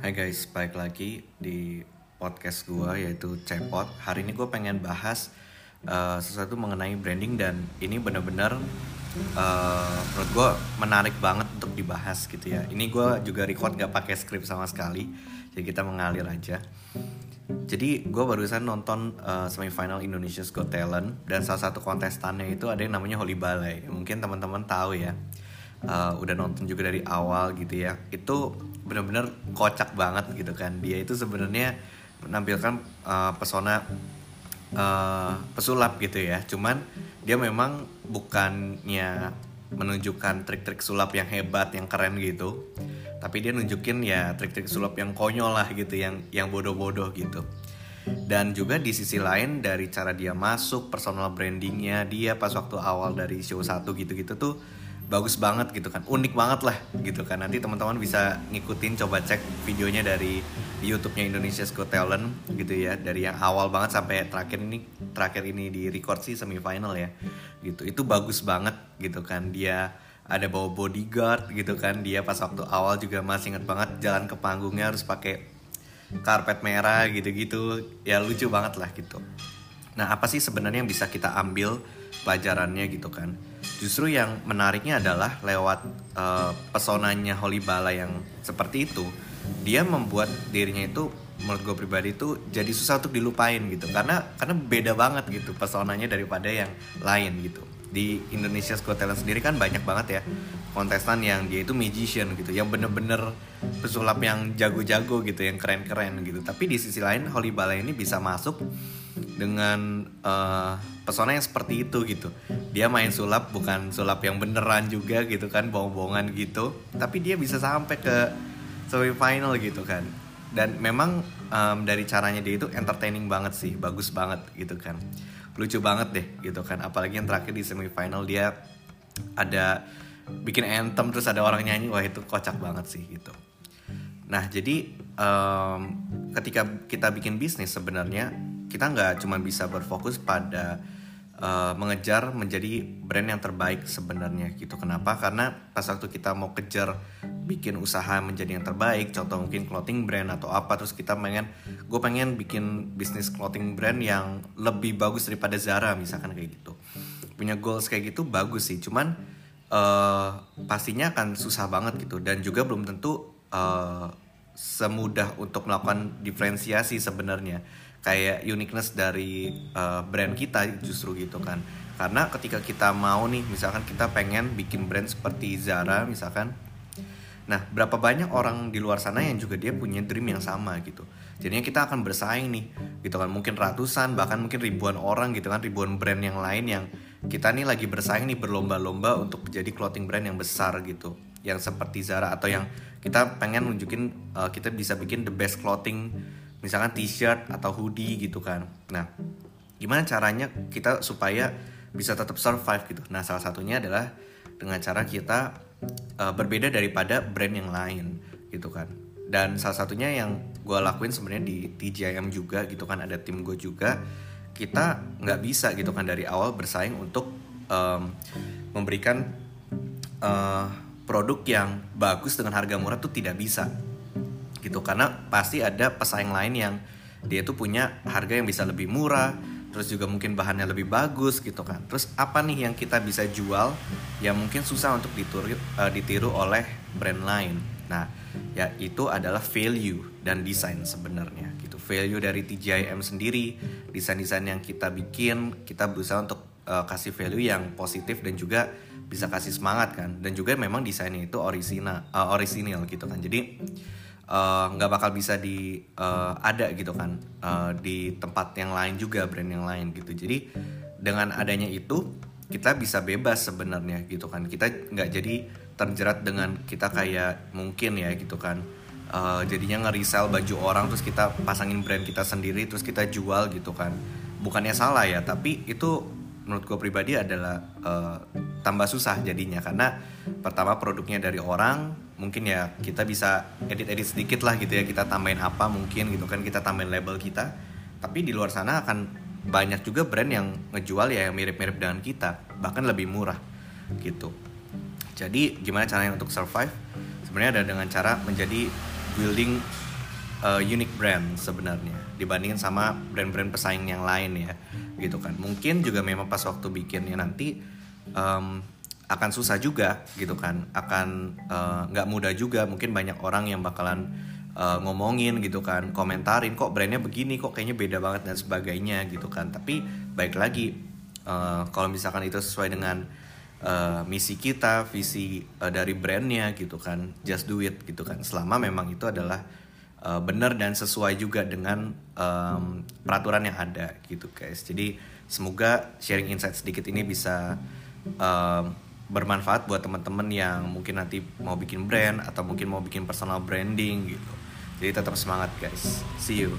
Hai guys, balik lagi di podcast gue yaitu Cepot. Hari ini gue pengen bahas uh, sesuatu mengenai branding dan ini bener-bener uh, menurut gue menarik banget untuk dibahas gitu ya. Ini gue juga record gak pakai skrip sama sekali, jadi kita mengalir aja. Jadi gue barusan nonton uh, semifinal Indonesia's Got Talent dan salah satu kontestannya itu ada yang namanya Holly Balai. Mungkin teman-teman tahu ya. Uh, udah nonton juga dari awal gitu ya. Itu bener-bener kocak banget gitu kan. Dia itu sebenarnya menampilkan uh, pesona uh, pesulap gitu ya. Cuman dia memang bukannya menunjukkan trik-trik sulap yang hebat, yang keren gitu tapi dia nunjukin ya trik-trik sulap yang konyol lah gitu yang yang bodoh-bodoh gitu dan juga di sisi lain dari cara dia masuk personal brandingnya dia pas waktu awal dari show satu gitu-gitu tuh bagus banget gitu kan. Unik banget lah gitu kan. Nanti teman-teman bisa ngikutin coba cek videonya dari YouTube-nya Indonesia's Got Talent gitu ya. Dari yang awal banget sampai terakhir ini terakhir ini di record sih semifinal ya. Gitu. Itu bagus banget gitu kan. Dia ada bawa bodyguard gitu kan. Dia pas waktu awal juga masih inget banget jalan ke panggungnya harus pakai karpet merah gitu-gitu. Ya lucu banget lah gitu. Nah apa sih sebenarnya yang bisa kita ambil pelajarannya gitu kan justru yang menariknya adalah lewat uh, pesonanya Holly Bala yang seperti itu dia membuat dirinya itu menurut gue pribadi itu jadi susah untuk dilupain gitu. Karena karena beda banget gitu pesonanya daripada yang lain gitu. Di Indonesia Got Talent sendiri kan banyak banget ya kontestan yang dia itu magician gitu yang bener-bener pesulap yang jago-jago gitu yang keren-keren gitu. Tapi di sisi lain Holly Bala ini bisa masuk dengan uh, pesona yang seperti itu gitu. Dia main sulap bukan sulap yang beneran juga gitu kan bohong-bohongan gitu. Tapi dia bisa sampai ke semifinal gitu kan. Dan memang um, dari caranya dia itu entertaining banget sih bagus banget gitu kan. Lucu banget deh gitu kan apalagi yang terakhir di semifinal dia ada bikin anthem terus ada orang nyanyi wah itu kocak banget sih gitu. Nah jadi um, ketika kita bikin bisnis sebenarnya kita nggak cuma bisa berfokus pada uh, mengejar menjadi brand yang terbaik sebenarnya gitu. Kenapa? Karena pas waktu kita mau kejar bikin usaha menjadi yang terbaik contoh mungkin clothing brand atau apa terus kita pengen gue pengen bikin bisnis clothing brand yang lebih bagus daripada Zara misalkan kayak gitu. Punya goals kayak gitu bagus sih cuman uh, pastinya akan susah banget gitu. Dan juga belum tentu uh, semudah untuk melakukan diferensiasi sebenarnya kayak uniqueness dari uh, brand kita justru gitu kan karena ketika kita mau nih misalkan kita pengen bikin brand seperti Zara misalkan Nah, berapa banyak orang di luar sana yang juga dia punya dream yang sama gitu. Jadinya kita akan bersaing nih, gitu kan. Mungkin ratusan, bahkan mungkin ribuan orang gitu kan, ribuan brand yang lain yang kita nih lagi bersaing nih berlomba-lomba untuk jadi clothing brand yang besar gitu. Yang seperti Zara atau yang kita pengen nunjukin uh, kita bisa bikin the best clothing misalkan t-shirt atau hoodie gitu kan. Nah, gimana caranya kita supaya bisa tetap survive gitu. Nah, salah satunya adalah dengan cara kita uh, berbeda daripada brand yang lain gitu kan dan salah satunya yang gue lakuin sebenarnya di TJM juga gitu kan ada tim gue juga kita nggak bisa gitu kan dari awal bersaing untuk um, memberikan uh, produk yang bagus dengan harga murah tuh tidak bisa gitu. Karena pasti ada pesaing lain yang dia tuh punya harga yang bisa lebih murah terus juga mungkin bahannya lebih bagus gitu kan. Terus apa nih yang kita bisa jual yang mungkin susah untuk ditiru, uh, ditiru oleh brand lain? Nah ya itu adalah value dan desain sebenarnya gitu. Value dari TJIM sendiri desain-desain yang kita bikin kita berusaha untuk uh, kasih value yang positif dan juga bisa kasih semangat kan. Dan juga memang desainnya itu original uh, original gitu kan. Jadi Eh, nggak uh, bakal bisa di uh, ada gitu kan uh, di tempat yang lain juga brand yang lain gitu. Jadi dengan adanya itu kita bisa bebas sebenarnya gitu kan. Kita nggak jadi terjerat dengan kita kayak mungkin ya gitu kan. Uh, jadinya nge-resell baju orang terus kita pasangin brand kita sendiri terus kita jual gitu kan. Bukannya salah ya tapi itu menurut gue pribadi adalah uh, tambah susah jadinya. Karena pertama produknya dari orang mungkin ya kita bisa edit-edit sedikit lah gitu ya. Kita tambahin apa mungkin gitu kan kita tambahin label kita. Tapi di luar sana akan banyak juga brand yang ngejual ya yang mirip-mirip dengan kita. Bahkan lebih murah gitu. Jadi gimana caranya untuk survive? Sebenarnya ada dengan cara menjadi building uh, unique brand sebenarnya dibandingin sama brand-brand pesaing yang lain ya gitu kan. Mungkin juga memang pas waktu bikinnya nanti um, akan susah juga gitu kan. Akan uh, nggak uh, mudah juga. Mungkin banyak orang yang bakalan uh, ngomongin gitu kan komentarin kok brandnya begini? Kok kayaknya beda banget? dan sebagainya gitu kan. Tapi baik lagi uh, kalau misalkan itu sesuai dengan uh, misi kita visi uh, dari brandnya gitu kan just do it gitu kan. Selama memang itu adalah uh, benar dan sesuai juga dengan um, peraturan yang ada gitu guys. Jadi semoga sharing insight sedikit ini bisa um, bermanfaat buat teman-teman yang mungkin nanti mau bikin brand atau mungkin mau bikin personal branding gitu. Jadi tetap semangat guys. See you